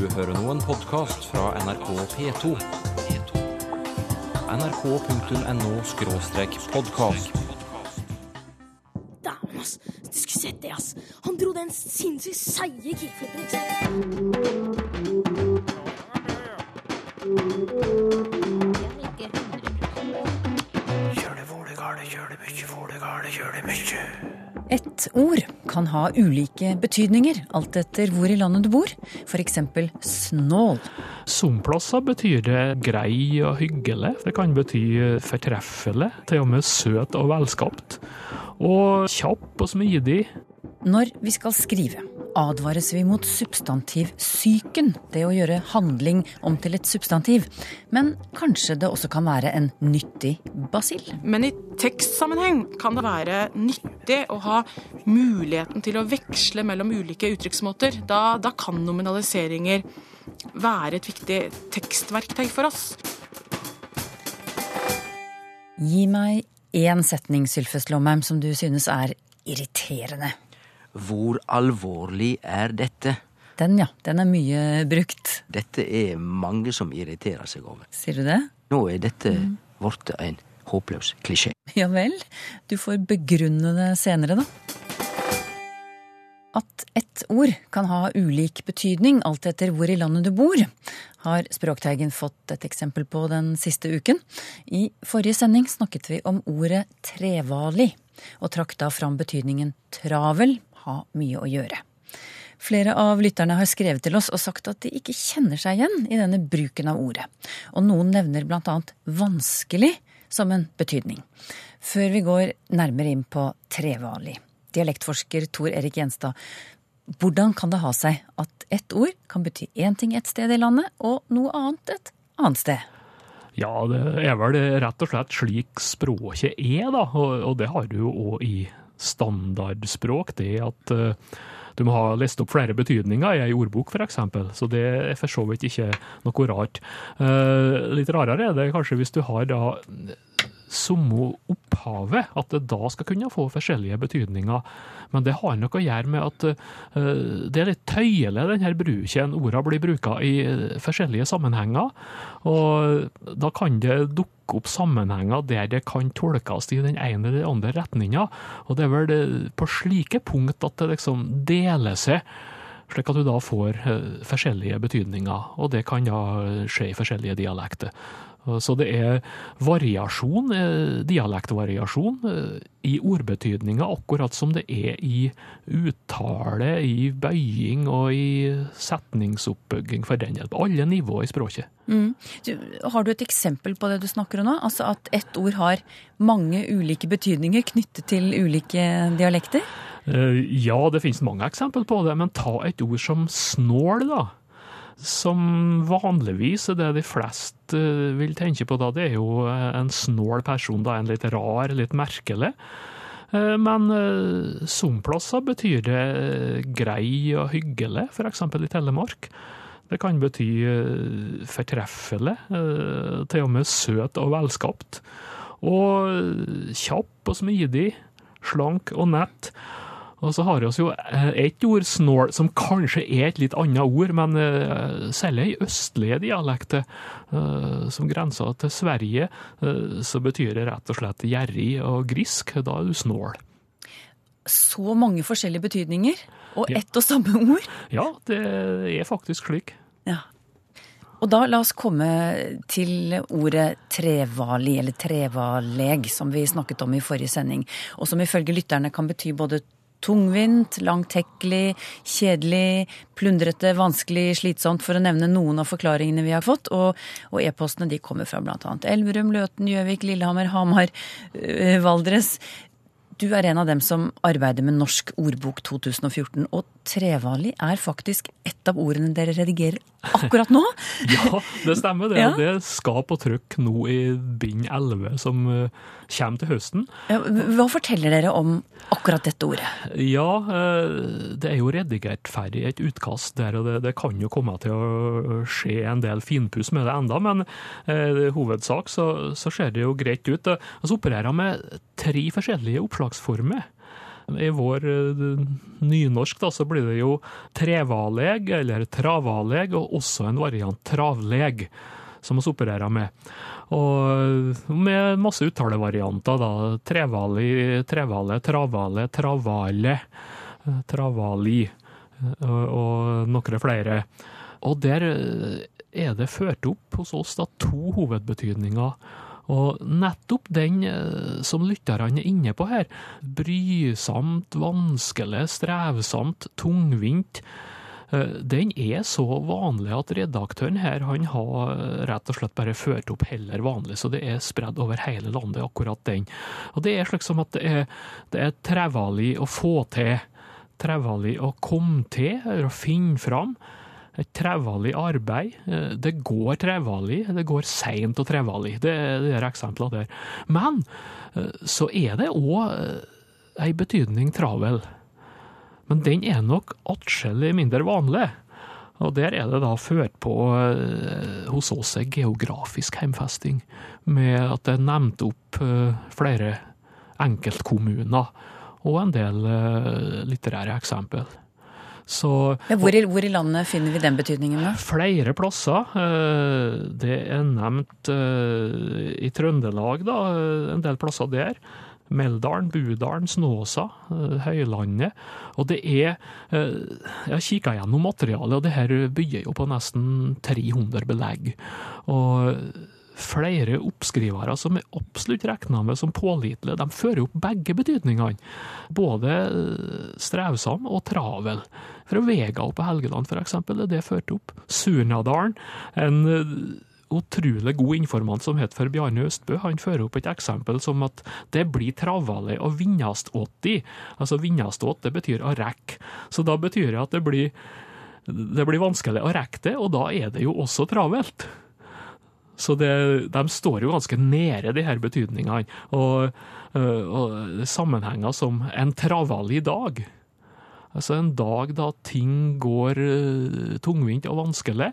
Du hører nå en podkast fra NRK P2. nrk.no-podkast. Dæven, ass. Du skulle sett det, ass. Han dro den sinnssykt seige kickflipen. ikke sant? Et ord kan ha ulike betydninger alt etter hvor i landet du bor. F.eks. snål. Somplasser betyr det grei og hyggelig. Det kan bety fortreffelig, til og med søt og velskapt. Og kjapp og smidig. Når vi skal skrive, advares vi mot substantivsyken, det å gjøre handling om til et substantiv. Men kanskje det også kan være en nyttig basill? Men i tekstsammenheng kan det være nyttig å ha muligheten til å veksle mellom ulike uttrykksmåter. Da, da kan nominaliseringer være et viktig tekstverktøy for oss. Gi meg én setning, Sylfest Lomheim, som du synes er irriterende. Hvor alvorlig er dette? Den, ja. Den er mye brukt. Dette er mange som irriterer seg over. Sier du det? Nå er dette blitt en håpløs klisjé. Ja vel. Du får begrunne det senere, da. At ett ord kan ha ulik betydning alt etter hvor i landet du bor, har Språkteigen fått et eksempel på den siste uken. I forrige sending snakket vi om ordet trevali, og trakk da fram betydningen travel, ha mye å gjøre. Flere av lytterne har skrevet til oss og sagt at de ikke kjenner seg igjen i denne bruken av ordet. Og noen nevner annet vanskelig som en betydning. Før vi går nærmere inn på trevalig. Dialektforsker Tor Erik Gjenstad, hvordan kan det ha seg at ett ord kan bety én ting et sted i landet, og noe annet et annet sted? Ja, det er vel rett og slett slik språket er, da. Og det har du jo òg i standardspråk. Det at uh, du må ha lest opp flere betydninger i ei ordbok, f.eks. Så det er for så vidt ikke noe rart. Uh, litt rarere er det kanskje hvis du har da samme opphavet, at det da skal kunne få forskjellige betydninger. Men det har noe å gjøre med at uh, det er litt tøyelig, denne bruken. Ordene blir bruka i forskjellige sammenhenger. Og da kan det dukke opp sammenhenger der det kan tolkes i den ene eller den andre retninga. Og det er vel det, på slike punkt at det liksom deler seg slik at du da får forskjellige betydninger. Og det kan da skje i forskjellige dialekter. Så det er variasjon, dialektvariasjon, i ordbetydninga, akkurat som det er i uttale, i bøying og i setningsoppbygging, for den del. På alle nivåer i språket. Mm. Du, har du et eksempel på det du snakker om nå? Altså at ett ord har mange ulike betydninger knyttet til ulike dialekter? Ja, det finnes mange eksempel på det, men ta et ord som snål, da som vanligvis er det de fleste vil tenke på da, det er jo en snål person, da, en litt rar, litt merkelig. Men som plasser betyr det grei og hyggelig, f.eks. i Telemark. Det kan bety fortreffelig, til og med søt og velskapt. Og kjapp og smidig, slank og nett. Og så har vi jo et ord, snål, som kanskje er et litt annet ord, men selv særlig i østlige dialekter, uh, som grenser til Sverige, så betyr det rett og slett gjerrig og grisk. Da er du snål. Så mange forskjellige betydninger, og ett og samme ord? Ja, det er faktisk slik. Ja. Og da la oss komme til ordet trevali, eller trevaleg, som vi snakket om i forrige sending, og som ifølge lytterne kan bety både tungvint, langtekkelig, kjedelig, plundrete, vanskelig, slitsomt, for å nevne noen av forklaringene vi har fått. Og, og e-postene de kommer fra bl.a. Elverum, Løten, Gjøvik, Lillehammer, Hamar, øh, Valdres. Du er en av dem som arbeider med Norsk ordbok 2014, og trevalig er faktisk et av ordene dere redigerer akkurat nå. Ja, det stemmer. Det, Ja. det skal på trykk nå i bind 11, som eh, kommer til høsten. Ja, Hva forteller dere om akkurat dette ordet? Ja, eh, det er jo redigert ferdig et utkast der, og det, det kan jo komme til å skje en del finpuss med det enda, men eh, i hovedsak så, så ser det jo greit ut. Og så opererer jeg med tre forskjellige oppslagsformer. I vår eh, nynorsk da, så blir det jo trevaleg eller travaleg, og også en variant travleg, som vi opererer med. Og med masse uttalevarianter, da. Trevali, trevale, travale, travale, eh, travali eh, og, noen flere. Og der er det ført opp hos oss da to hovedbetydninger. Og nettopp den eh, som lytterne er inne på her, brysomt, vanskelig, strevsomt, tungvint, eh, den er så vanlig at redaktøren her han har rett og slett bare ført opp heller vanlig, så det er spredd over hele landet, akkurat den. Og det er slik som at det er, det er trevelig å få til, trevelig å komme til, å finne fram et trevelig arbeid. Eh, Det går trevelig, det går seint og trevelig. Det er eksemplene der. Men eh, så er det òg ei betydning travel. Men den er nok atskillig mindre vanlig. Og der er det da ført på eh, hos oss en geografisk heimfesting, med at det er nevnt opp eh, flere enkeltkommuner og en del eh, litterære eksempel. Så Ja, hvor, i, hvor i landet finner vi den betydningen, da? Flere plasser. eh, Det er nevnt eh, i Trøndelag, da, eh, en del plasser der. Meldalen, Budalen, Snåsa, Høylandet. Og det er Jeg har kikka gjennom materialet, og det her bygger jo på nesten 300 belegg. Og flere oppskrivere som er absolutt regna med som pålitelige, de fører opp begge betydningene. Både strevsom og travel. Fra Vega på Helgeland, eksempel, er det ført opp. Surnadalen, en eh, utrolig god informant som heter for Bjarne Østbø, han fører opp et eksempel som at det blir travelig å vinnast åtti. Altså vinnast åt, det betyr å rekke. Så da betyr det at det blir, det blir vanskelig å rekke det, og da er det jo også travelt. Så det, de står jo ganske nede, de her betydningene. Og, øh, og sammenhenger som en travalig dag. Altså en dag da ting går øh, tungvint og vanskelig,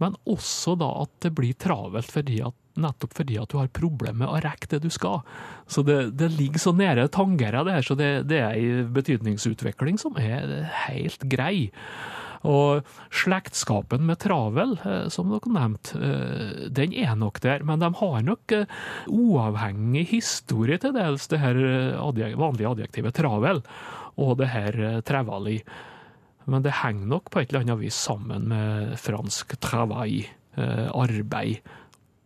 men også da at det blir travelt fordi at, nettopp fordi at du har problemer med å rekke det du skal. Så det, det ligger så nære tangerer det her, så det, det er en betydningsutvikling som er helt grei. Og slektskapen med travel, eh, som dere nevnte, eh, den er nok der, men de har nok eh, uavhengig historie til dels, det her vanlige adjektivet travel, og det her trevali. Men det henger nok på et eller annet vis sammen med fransk travail, arbeid,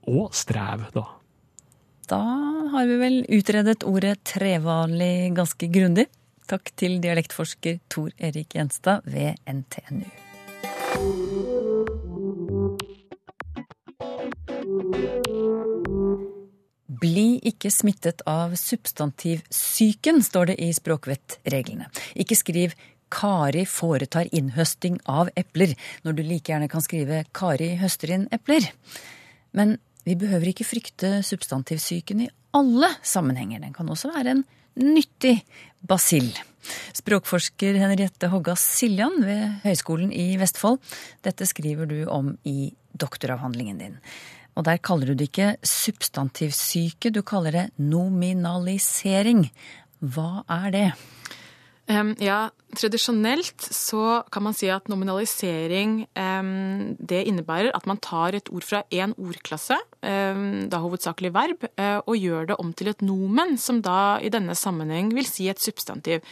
og strev, da. Da har vi vel utredet ordet trevali ganske grundig. Takk til dialektforsker Tor Erik Gjenstad ved NTNU. Bli ikke smittet av substantivsyken, står det i språkvettreglene. Ikke skriv Kari foretar innhøsting av epler, når du like gjerne kan skrive Kari høster inn epler. Men vi behøver ikke frykte substantivsyken i alle sammenhenger. Den kan også være en nyttig basill. Språkforsker Henriette Hogga Siljan ved Høgskolen i Vestfold. Dette skriver du om i doktoravhandlingen din. Og der kaller du det ikke substantivsyke, du kaller det nominalisering. Hva er det? Ja, tradisjonelt så kan man si at nominalisering det innebærer at man tar et ord fra én ordklasse, da hovedsakelig verb, eh, og gjør det om til et nomen, som da i denne sammenheng vil si et substantiv.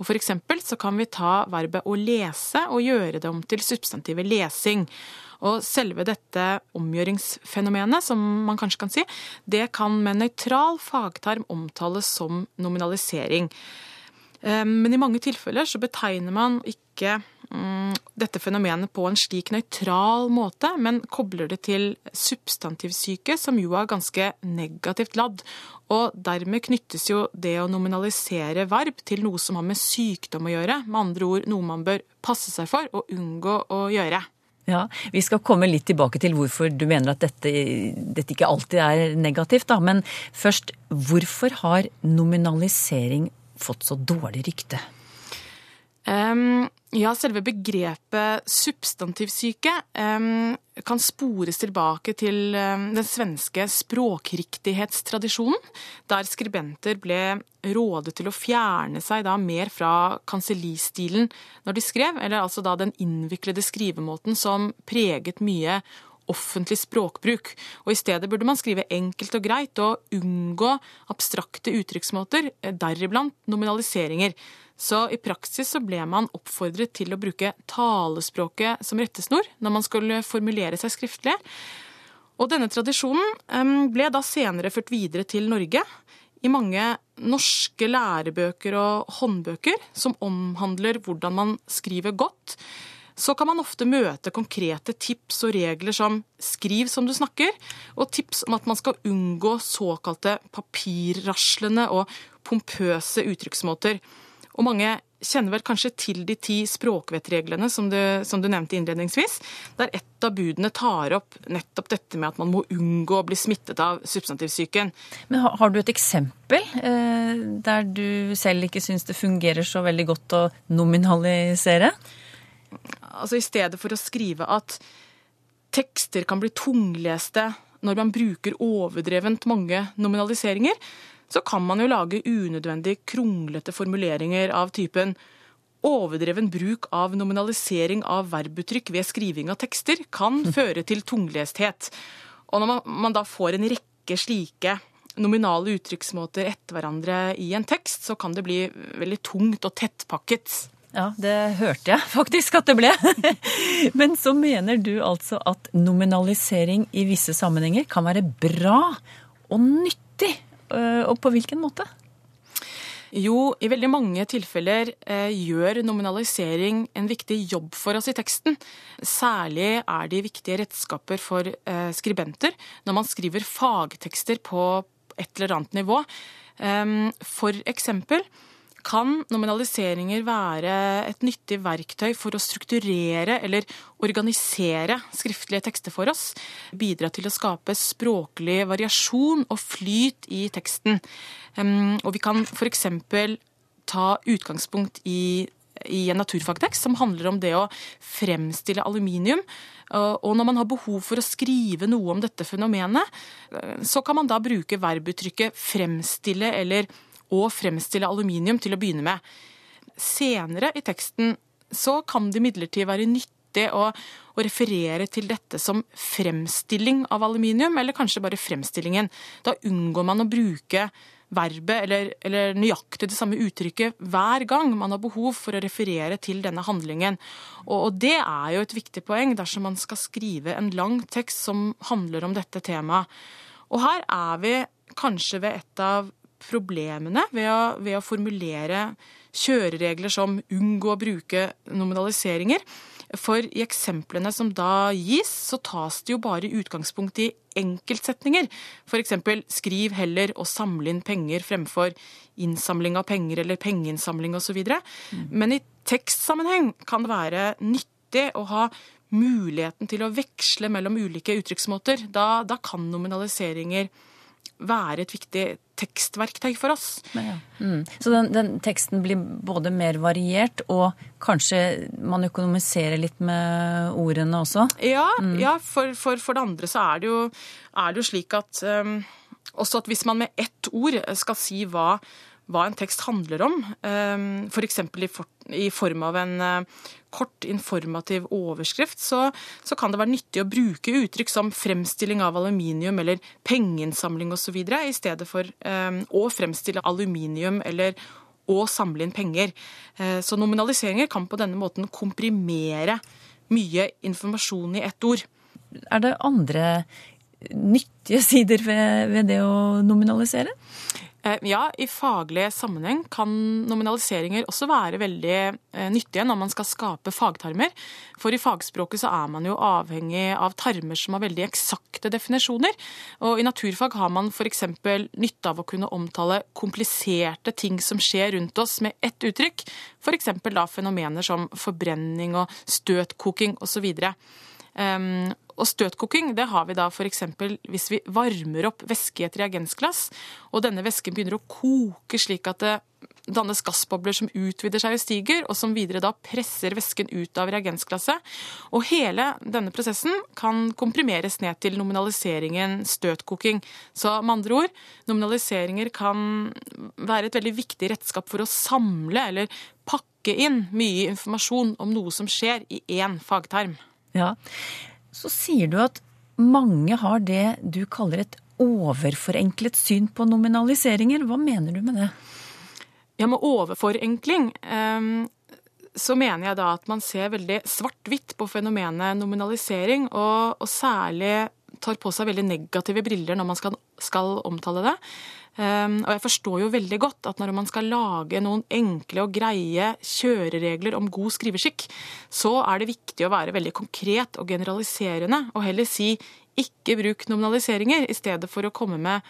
Og for eksempel så kan vi ta verbet å lese og gjøre det om til substantivet lesing. Og selve dette omgjøringsfenomenet, som man kanskje kan si, det kan med nøytral fagtarm omtales som nominalisering. Eh, Men i mange tilfeller så betegner man ikke mm, dette fenomenet på en slik nøytral måte, men kobler det til substantivsyke, som jo er ganske negativt ladd. Og dermed knyttes jo det å nominalisere verb til noe som har med sykdom å gjøre. Med andre ord noe man bør passe seg for og unngå å gjøre. Ja, Vi skal komme litt tilbake til hvorfor du mener at dette, dette ikke alltid er negativt. da, Men først, hvorfor har nominalisering fått så dårlig rykte? Um, ja, selve begrepet substantivsyke um, kan spores tilbake til um, den svenske språkriktighetstradisjonen, der skribenter ble rådet til å fjerne seg da mer fra kansellistilen når de skrev, eller altså da den innviklede skrivemåten som preget mye offentlig språkbruk, og i stedet burde man skrive enkelt og greit og unngå abstrakte uttrykksmåter, deriblant nominaliseringer. Så i praksis så ble man oppfordret til å bruke talespråket som rettesnor når man skulle formulere seg skriftlig. Og denne tradisjonen ble da senere ført videre til Norge i mange norske lærebøker og håndbøker som omhandler hvordan man skriver godt så kan man ofte møte konkrete tips og regler som skriv som du snakker, og tips om at man skal unngå såkalte papirraslende og pompøse uttrykksmåter. Og mange kjenner vel kanskje til de ti språkvettreglene som du, som du nevnte innledningsvis, der ett av budene tar opp nettopp dette med at man må unngå å bli smittet av substantivsyken. Men har, har du et eksempel eh, der du selv ikke syns det fungerer så veldig godt å nominalisere? Altså I stedet for å skrive at tekster kan bli tungleste når man bruker overdrevent mange nominaliseringer, så kan man jo lage unødvendig kronglete formuleringer av typen Overdreven bruk av nominalisering av verbuttrykk ved skriving av tekster kan føre til tunglesthet. Og når man, man da får en rekke slike nominale uttrykksmåter etter hverandre i en tekst, så kan det bli veldig tungt og tettpakket. Ja, det hørte jeg faktisk at det ble. Men så mener du altså at nominalisering i visse sammenhenger kan være bra og nyttig. Øh, og på hvilken måte? Jo, i veldig mange tilfeller eh, gjør nominalisering en viktig jobb for oss i teksten. Særlig er de viktige redskaper for eh, skribenter når man skriver fagtekster på et eller annet nivå. Um, for eksempel kan nominaliseringer være et nyttig verktøy for å strukturere eller organisere skriftlige tekster for oss, bidra til å skape språklig variasjon og flyt i teksten. Og vi kan f.eks. ta utgangspunkt i i en naturfagtekst som handler om det å fremstille aluminium. Og når man har behov for å skrive noe om dette fenomenet, så kan man da bruke verbuttrykket 'fremstille' eller og fremstille aluminium til å begynne med. Senere i teksten så kan det imidlertid være nyttig å, å, referere til dette som fremstilling av aluminium, eller kanskje bare fremstillingen. Da unngår man å bruke verbet eller, eller, nøyaktig det samme uttrykket hver gang man har behov for å referere til denne handlingen. Og, og det er jo et viktig poeng dersom man skal skrive en lang tekst som handler om dette temaet. Og her er vi kanskje ved et av problemene ved å, ved å formulere kjøreregler som unngå å bruke nominaliseringer. For i eksemplene som da gis, så tas det jo bare utgangspunkt i enkeltsetninger. F.eks. skriv heller og samle inn penger fremfor innsamling av penger eller pengeinnsamling osv. Mm. Men i tekstsammenheng kan det være nyttig å ha muligheten til å veksle mellom ulike uttrykksmåter. Da, da kan nominaliseringer være et viktig tekstverktøy for oss. Ja. Mm. Så den, den, teksten blir både mer variert, og kanskje man økonomiserer litt med ordene også? Ja, mm. ja for, for, for, det andre så er det jo, er det jo slik at um, også at hvis man med ett ord skal si hva hva en tekst handler om, ehm, f.eks. For i form av en eh, kort informativ overskrift, så, så, kan det være nyttig å bruke uttrykk som fremstilling av aluminium eller pengeinnsamling osv., i stedet for um, å fremstille aluminium eller å samle inn penger. Uh, så nominaliseringer kan på denne måten komprimere mye informasjon i ett ord. Er det andre nyttige sider ved, ved det å nominalisere? Eh, ja, i faglig sammenheng kan nominaliseringer også være veldig eh, nyttige når man skal skape fagtermer. For i fagspråket så er man jo avhengig av tarmer som har veldig eksakte definisjoner. Og i naturfag har man f.eks. nytte av å kunne omtale kompliserte ting som skjer rundt oss med ett uttrykk. F.eks. da fenomener som forbrenning og støtkoking osv. Um, og støtkoking det har vi da f.eks. hvis vi varmer opp væske i et reagensglass, og denne væsken begynner å koke slik at det dannes gassbobler som utvider seg og stiger, og som videre da presser væsken ut av reagensglasset. Og hele denne prosessen kan komprimeres ned til nominaliseringen støtkoking. Så med andre ord, nominaliseringer kan være et veldig viktig redskap for å samle eller pakke inn mye informasjon om noe som skjer i én fagterm. Ja, Så sier du at mange har det du kaller et overforenklet syn på nominaliseringer. Hva mener du med det? Ja, med overforenkling ehm, så mener jeg da at man ser veldig svart-hvitt på fenomenet nominalisering, og, og, særlig tar på seg veldig negative briller når man skal, skal omtale det. Um, og jeg forstår jo veldig godt at når man skal lage noen enkle og greie kjøreregler om god skriveskikk, så er det viktig å være veldig konkret og generaliserende, og heller si ikke bruk nominaliseringer, i stedet for å komme med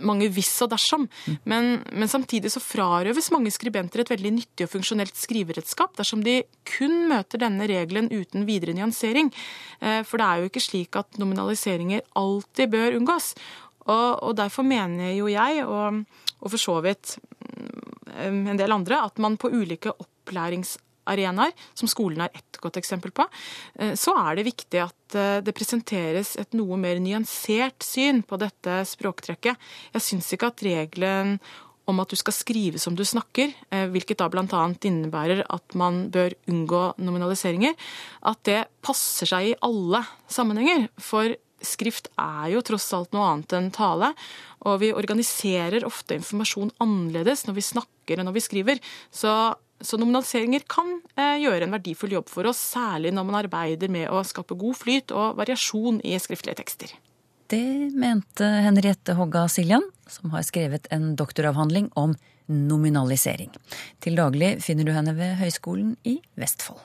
mange hvis og dersom. Men, men, samtidig så frarøves mange skribenter et veldig nyttig og funksjonelt skriveredskap dersom de kun møter denne regelen uten videre nyansering. Eh, for det er jo ikke slik at nominaliseringer alltid bør unngås. Og, og derfor mener jo jeg, og, og for så vidt mm, en del andre, at man på ulike opplærings arenaer, som skolen er ett godt eksempel på, eh, så er det viktig at eh, det presenteres et noe mer nyansert syn på dette språktrekket. Jeg syns ikke at regelen om at du skal skrive som du snakker, eh, hvilket da bl.a. innebærer at man bør unngå nominaliseringer, at det passer seg i alle sammenhenger. For skrift er jo tross alt noe annet enn tale. Og vi organiserer ofte informasjon annerledes når vi snakker enn når vi skriver. Så så nominaliseringer kan eh, gjøre en verdifull jobb for oss, særlig når man arbeider med å skape god flyt og variasjon i skriftlige tekster. Det mente Henriette Hogga Siljan, som har skrevet en doktoravhandling om nominalisering. Til daglig finner du henne ved Høgskolen i Vestfold.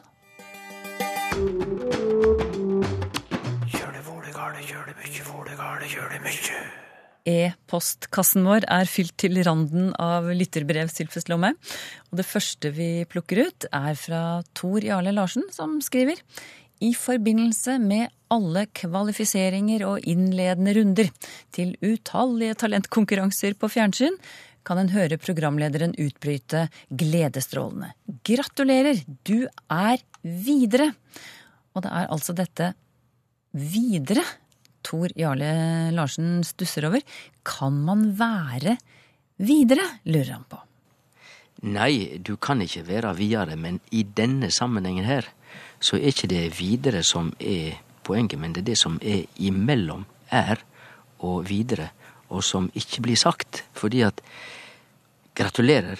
Kjør det vålegale, kjør det mykje, vålegale, kjør det mykje. E-postkassen vår er fylt til randen av lytterbrev, Sylfest. Og det første vi plukker ut, er fra Tor Jarle Larsen, som skriver i forbindelse med alle kvalifiseringer og innledende runder til utallige talentkonkurranser på fjernsyn, kan en høre programlederen utbryte gledesstrålende. Gratulerer, du er videre! Og det er altså dette videre Tor Jarle Larsen stusser over. Kan man være videre, lurer han på. Nei, du kan ikke være videre, men i denne sammenhengen her, så er ikke det videre som er poenget, men det er det som er imellom er og videre, og som ikke blir sagt. Fordi at gratulerer,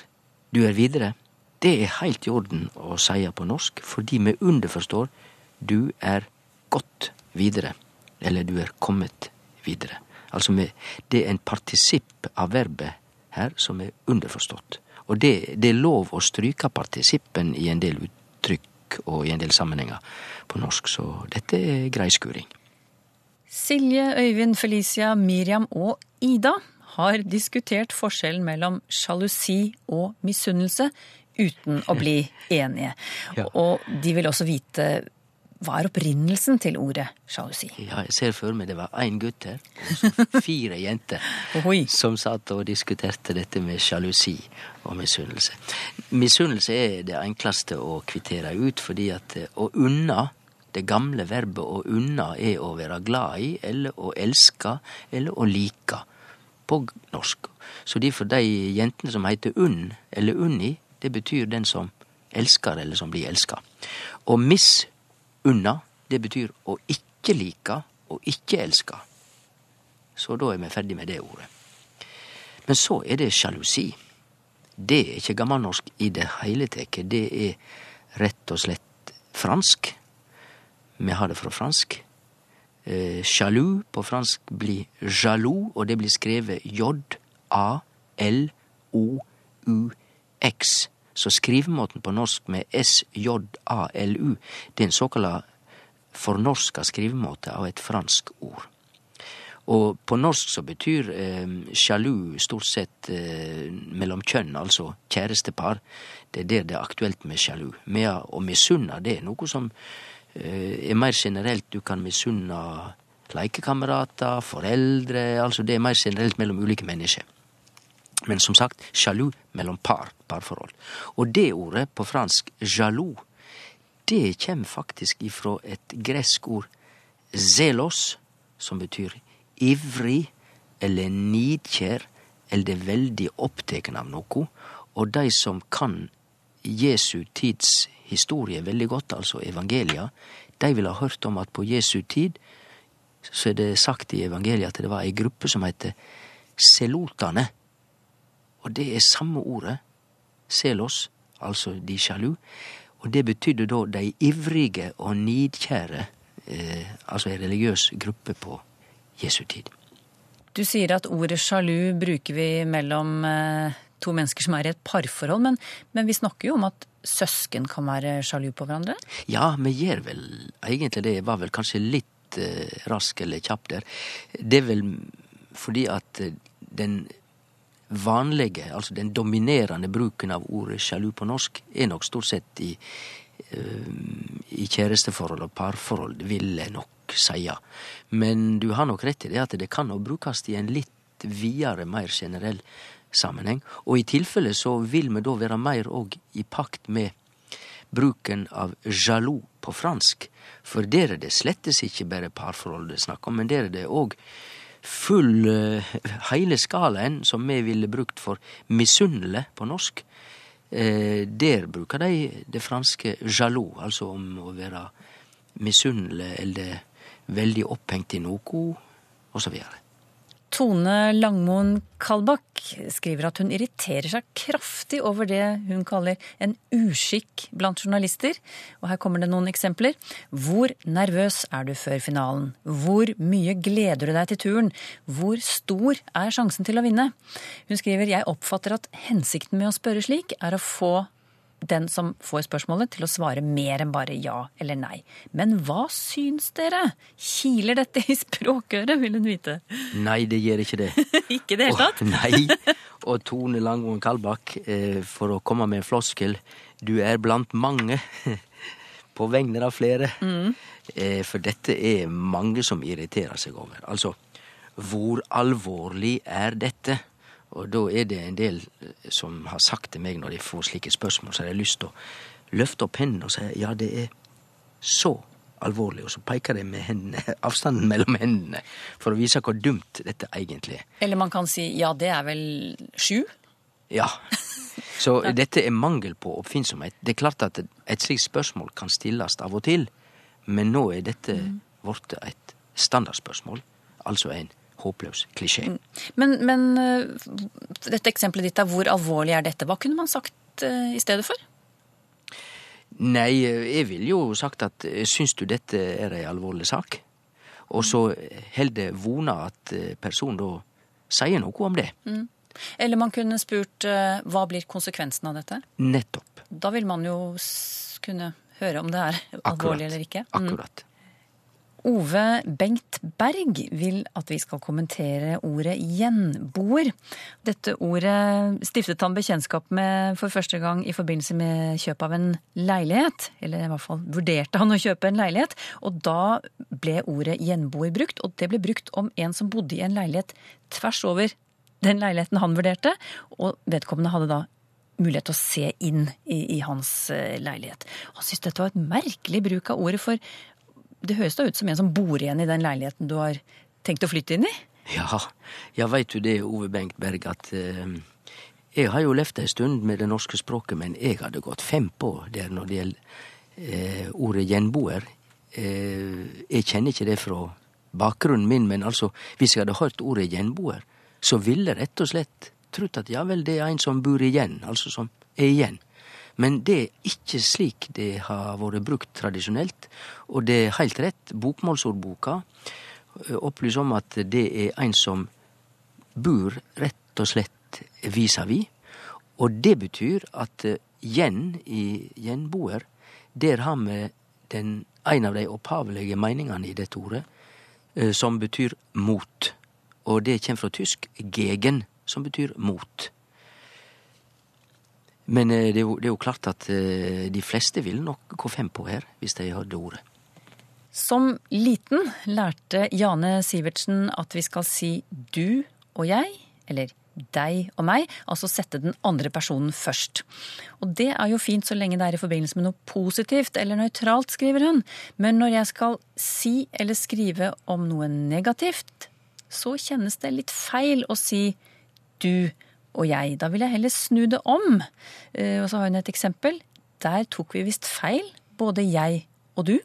du er videre. Det er heilt i orden å seie på norsk, fordi vi underforstår du er godt videre eller du er kommet videre. Altså med, det er en partisipp av verbet her som er underforstått. Og det, det er lov å stryke partisippen i en del uttrykk og i en del sammenhenger på norsk, så dette er grei skuring. Silje, Øyvind, Felicia, Miriam og Ida har diskutert forskjellen mellom sjalusi og misunnelse uten å bli enige. Ja. Og de vil også vite hva er opprinnelsen til ordet sjalusi? Ja, jeg ser for meg det var én gutt her, og fire jenter, som satt og diskuterte dette med sjalusi og misunnelse. Misunnelse er det enkleste å kvittere ut, fordi at eh, å unna det gamle verbet å unna er å være glad i, eller å elske, eller å like, på norsk. Så derfor de jentene som heter unn, eller unni, det betyr den som elsker, eller som blir elska. Og miss unna, det betyr å ikke like og ikke elske. Så da er vi ferdig med det ordet. Men så er det sjalusi. Det er ikke gammelnorsk i det hele tatt. Det er rett og slett fransk. Vi har det fra fransk. Eh, på fransk blir jaloux, og det blir skrevet J-A-L-O-U-X. Så skrivemåten på norsk med SJALU, det er en såkalla fornorska skrivemåte av et fransk ord. Og på norsk så betyr eh, sjalu stort sett eh, mellom kjønn, altså kjærestepar. Det er der det er aktuelt med sjalu. Med å misunne, det er noe som eh, er mer generelt. Du kan misunne lekekamerater, foreldre, altså det er mer generelt mellom ulike mennesker. Men som sagt, sjalu mellom par, parforhold. Og det ordet, på fransk jalou, det kjem faktisk ifra et gresk ord zelos, som betyr ivrig eller nidkjær eller veldig opptatt av noe. Og de som kan Jesu tids historie veldig godt, altså evangelia, de vil ha hørt om at på Jesu tid så er det sagt i evangeliet at det var ei gruppe som heter selotane. Og det er samme ordet, selos, altså de sjalu. Og det betydde da de ivrige og nidkjære, eh, altså ei religiøs gruppe på Jesu tid. Du sier at ordet sjalu bruker vi mellom eh, to mennesker som er i et parforhold, men, men vi snakker jo om at søsken kan være sjalu på hverandre? Ja, vi gjør vel egentlig det. Var vel kanskje litt eh, rask eller kjapp der. Det er vel fordi at eh, den vanlige, altså den dominerende bruken av ordet sjalu på norsk, er nok stort sett i, uh, i kjæresteforhold og parforhold, vil jeg nok seie. Men du har nok rett i det at det kan òg brukes i en litt videre, mer generell sammenheng. Og i tilfelle så vil vi da være mer òg i pakt med bruken av jaloux på fransk. For der er det slettes ikke bare parforhold det er snakk om, men der er det òg full Hele skalaen som vi ville brukt for misunnelig på norsk. Uh, der bruker de det franske jaloux, altså om å være misunnelig eller veldig opphengt i noe, osv. Tone Langmoen Kalbakk skriver at hun irriterer seg kraftig over det hun kaller en uskikk blant journalister. Og her kommer det noen eksempler. Hvor nervøs er du før finalen? Hvor mye gleder du deg til turen? Hvor stor er sjansen til å vinne? Hun skriver jeg oppfatter at hensikten med å spørre slik er å få den som får spørsmålet, til å svare mer enn bare ja eller nei. Men hva syns dere? Kiler dette i språkøret, vil hun vite. Nei, det gjør ikke det. ikke det hele tatt? Og, nei. Og Tone Langvoen Kalbakk, eh, for å komme med en floskel, du er blant mange. På vegne av flere. Mm. Eh, for dette er mange som irriterer seg over. Altså, hvor alvorlig er dette? Og da er det en del eh, som har sagt til meg når de får slike spørsmål, så har jeg lyst til å løfte opp hendene og si ja, det er så alvorlig, og så peker de med hendene, avstanden mellom hendene for å vise hvor dumt dette egentlig er. Eller man kan si ja, det er vel sju? Ja. Så dette er mangel på oppfinnsomhet. Det er klart at et slikt spørsmål kan stilles av og til, men nå er dette mm. et standardspørsmål, altså en håpløs klisjé. Mm. Men, men, eh, dette eksempelet ditt, er, hvor alvorlig er dette? Hva kunne man sagt uh, i stedet for? Nei, jeg ville jo sagt at eh, syns du dette er ei alvorlig sak? Og så holder vona at personen da sier noe om det. Mm. Eller man kunne spurt hva blir konsekvensen av dette? Nettopp. Da vil man jo kunne høre om det er alvorlig Akkurat. eller ikke. Mm. Akkurat. Ove Bengt Berg vil at vi skal kommentere ordet gjenboer. Dette ordet stiftet han bekjentskap med for første gang i forbindelse med kjøp av en leilighet. Eller i hvert fall vurderte han å kjøpe en leilighet. Og da ble ordet gjenboer brukt, og det ble brukt om en som bodde i en leilighet tvers over den leiligheten han vurderte. Og vedkommende hadde da mulighet til å se inn i, i hans eh, leilighet. Han syntes dette var et merkelig bruk av ordet, for det høres da ut som en som bor igjen i den leiligheten du har tenkt å flytte inn i? Ja, ja veit du det, Ove Bengt Berg, at eh, jeg har jo levd ei stund med det norske språket, men jeg hadde gått fem på der når det gjelder eh, ordet gjenboer. Eh, jeg kjenner ikke det fra bakgrunnen min, men altså, hvis jeg hadde hørt ordet gjenboer, så ville rett og slett trodd at ja vel, det er en som bor igjen, altså som er igjen. Men det er ikke slik det har vært brukt tradisjonelt. Og det er heilt rett, bokmålsordboka opplyser om at det er ein som bor rett og slett vis-à-vis. Og det betyr at gjen i gjenboer, der har vi den, en av de opphavelige meningene i dette ordet, som betyr mot. Og det kommer fra tysk gegen, som betyr mot. Men eh, det er, jo, det er jo klart at eh, de fleste vil nok gå fem på her, hvis de hørte ordet. Som liten lærte Jane Sivertsen at vi skal si du og jeg, eller deg og meg, altså sette den andre personen først. Og det er jo fint så lenge det er i forbindelse med noe positivt eller nøytralt, skriver hun. Men når jeg skal si eller skrive om noe negativt, så kjennes det litt feil å si du og jeg. Da vil jeg heller snu det om. Eh, og så har hun et eksempel. Der tok vi visst feil, både jeg og du.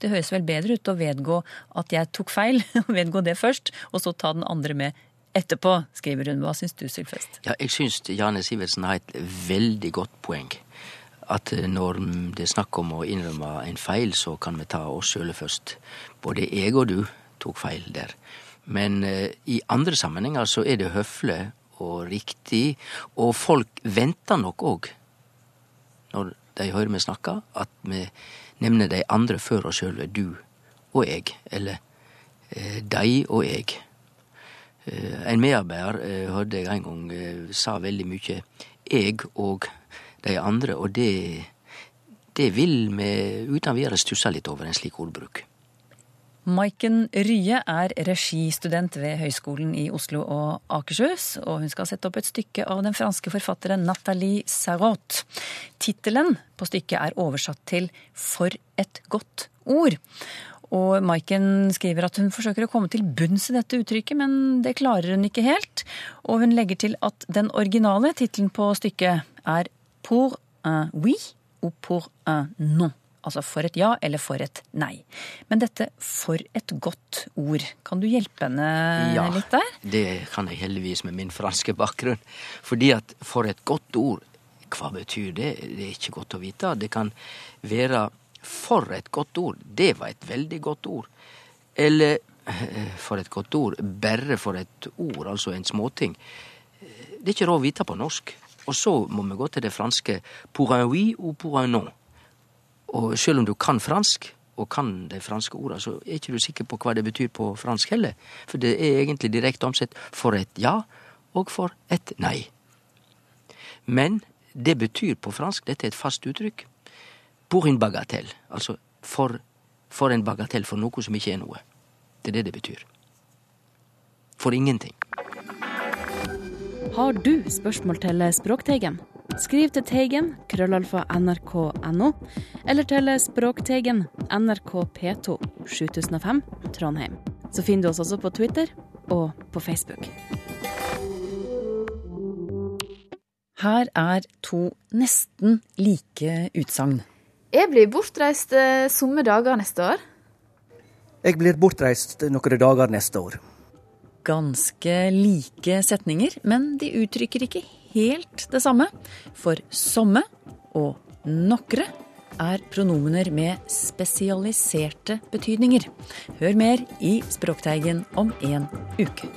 Det høres vel bedre ut å vedgå at jeg tok feil, vedgå det først, og så ta den andre med etterpå, skriver hun. Hva syns du, Sylfest? Ja, jeg syns Jane Sivertsen har et veldig godt poeng. At eh, når det er snakk om å innrømme en feil, så kan vi ta oss sjøle først. Både jeg og du tok feil der. Men eh, i andre sammenhenger så er det høflig og riktig, og folk venter nok òg, når de hører meg snakke, at vi nevner de andre før oss sjølve. Du og jeg. Eller eh, de og jeg. Eh, en medarbeider eh, hørte jeg en gang eh, sa veldig mye jeg og de andre, og det, det vil vi uten videre stusse litt over, en slik ordbruk. Maiken Rye er registudent ved Høgskolen i Oslo og Akershus, og hun skal sette opp et stykke av den franske forfatteren Nathalie Sarraute. Tittelen på stykket er oversatt til For et godt ord. Og Maiken skriver at hun forsøker å komme til bunns i dette uttrykket, men det klarer hun ikke helt. Og hun legger til at den originale tittelen på stykket er Pour un oui ou pour un non. Altså for et ja eller for et nei. Men dette for et godt ord, kan du hjelpe henne ja, litt der? Ja, det kan jeg heldigvis med min franske bakgrunn. Fordi at for et godt ord, hva betyr det? Det er ikke godt å vite. Det kan være for et godt ord. Det var et veldig godt ord. Eller eh, for et godt ord, bare for et ord, altså en småting. Det er ikke råd å vite på norsk. Og så må vi gå til det franske pour un oui ou pour un non. Og selv om du kan fransk, og kan de franske orda, så er ikke du sikker på hva det betyr på fransk heller. For det er egentlig direkte omsett for et ja og for et nei. Men det betyr på fransk, dette er et fast uttrykk, pour une bagatelle. Altså for, for en bagatell, for noe som ikke er noe. Det er det det betyr. For ingenting. Har du spørsmål til Språkteigen? Skriv til Teigen, krøllalfa nrk.no, eller til Språkteigen, NRK P2, 7005, Trondheim. Så finner du oss også på Twitter og på Facebook. Her er to nesten like utsagn. Jeg blir bortreist eh, somme dager neste år. Jeg blir bortreist noen dager neste år. Ganske like setninger, men de uttrykker ikke helt det samme. For somme og nokre er pronomener med spesialiserte betydninger. Hør mer i Språkteigen om en uke.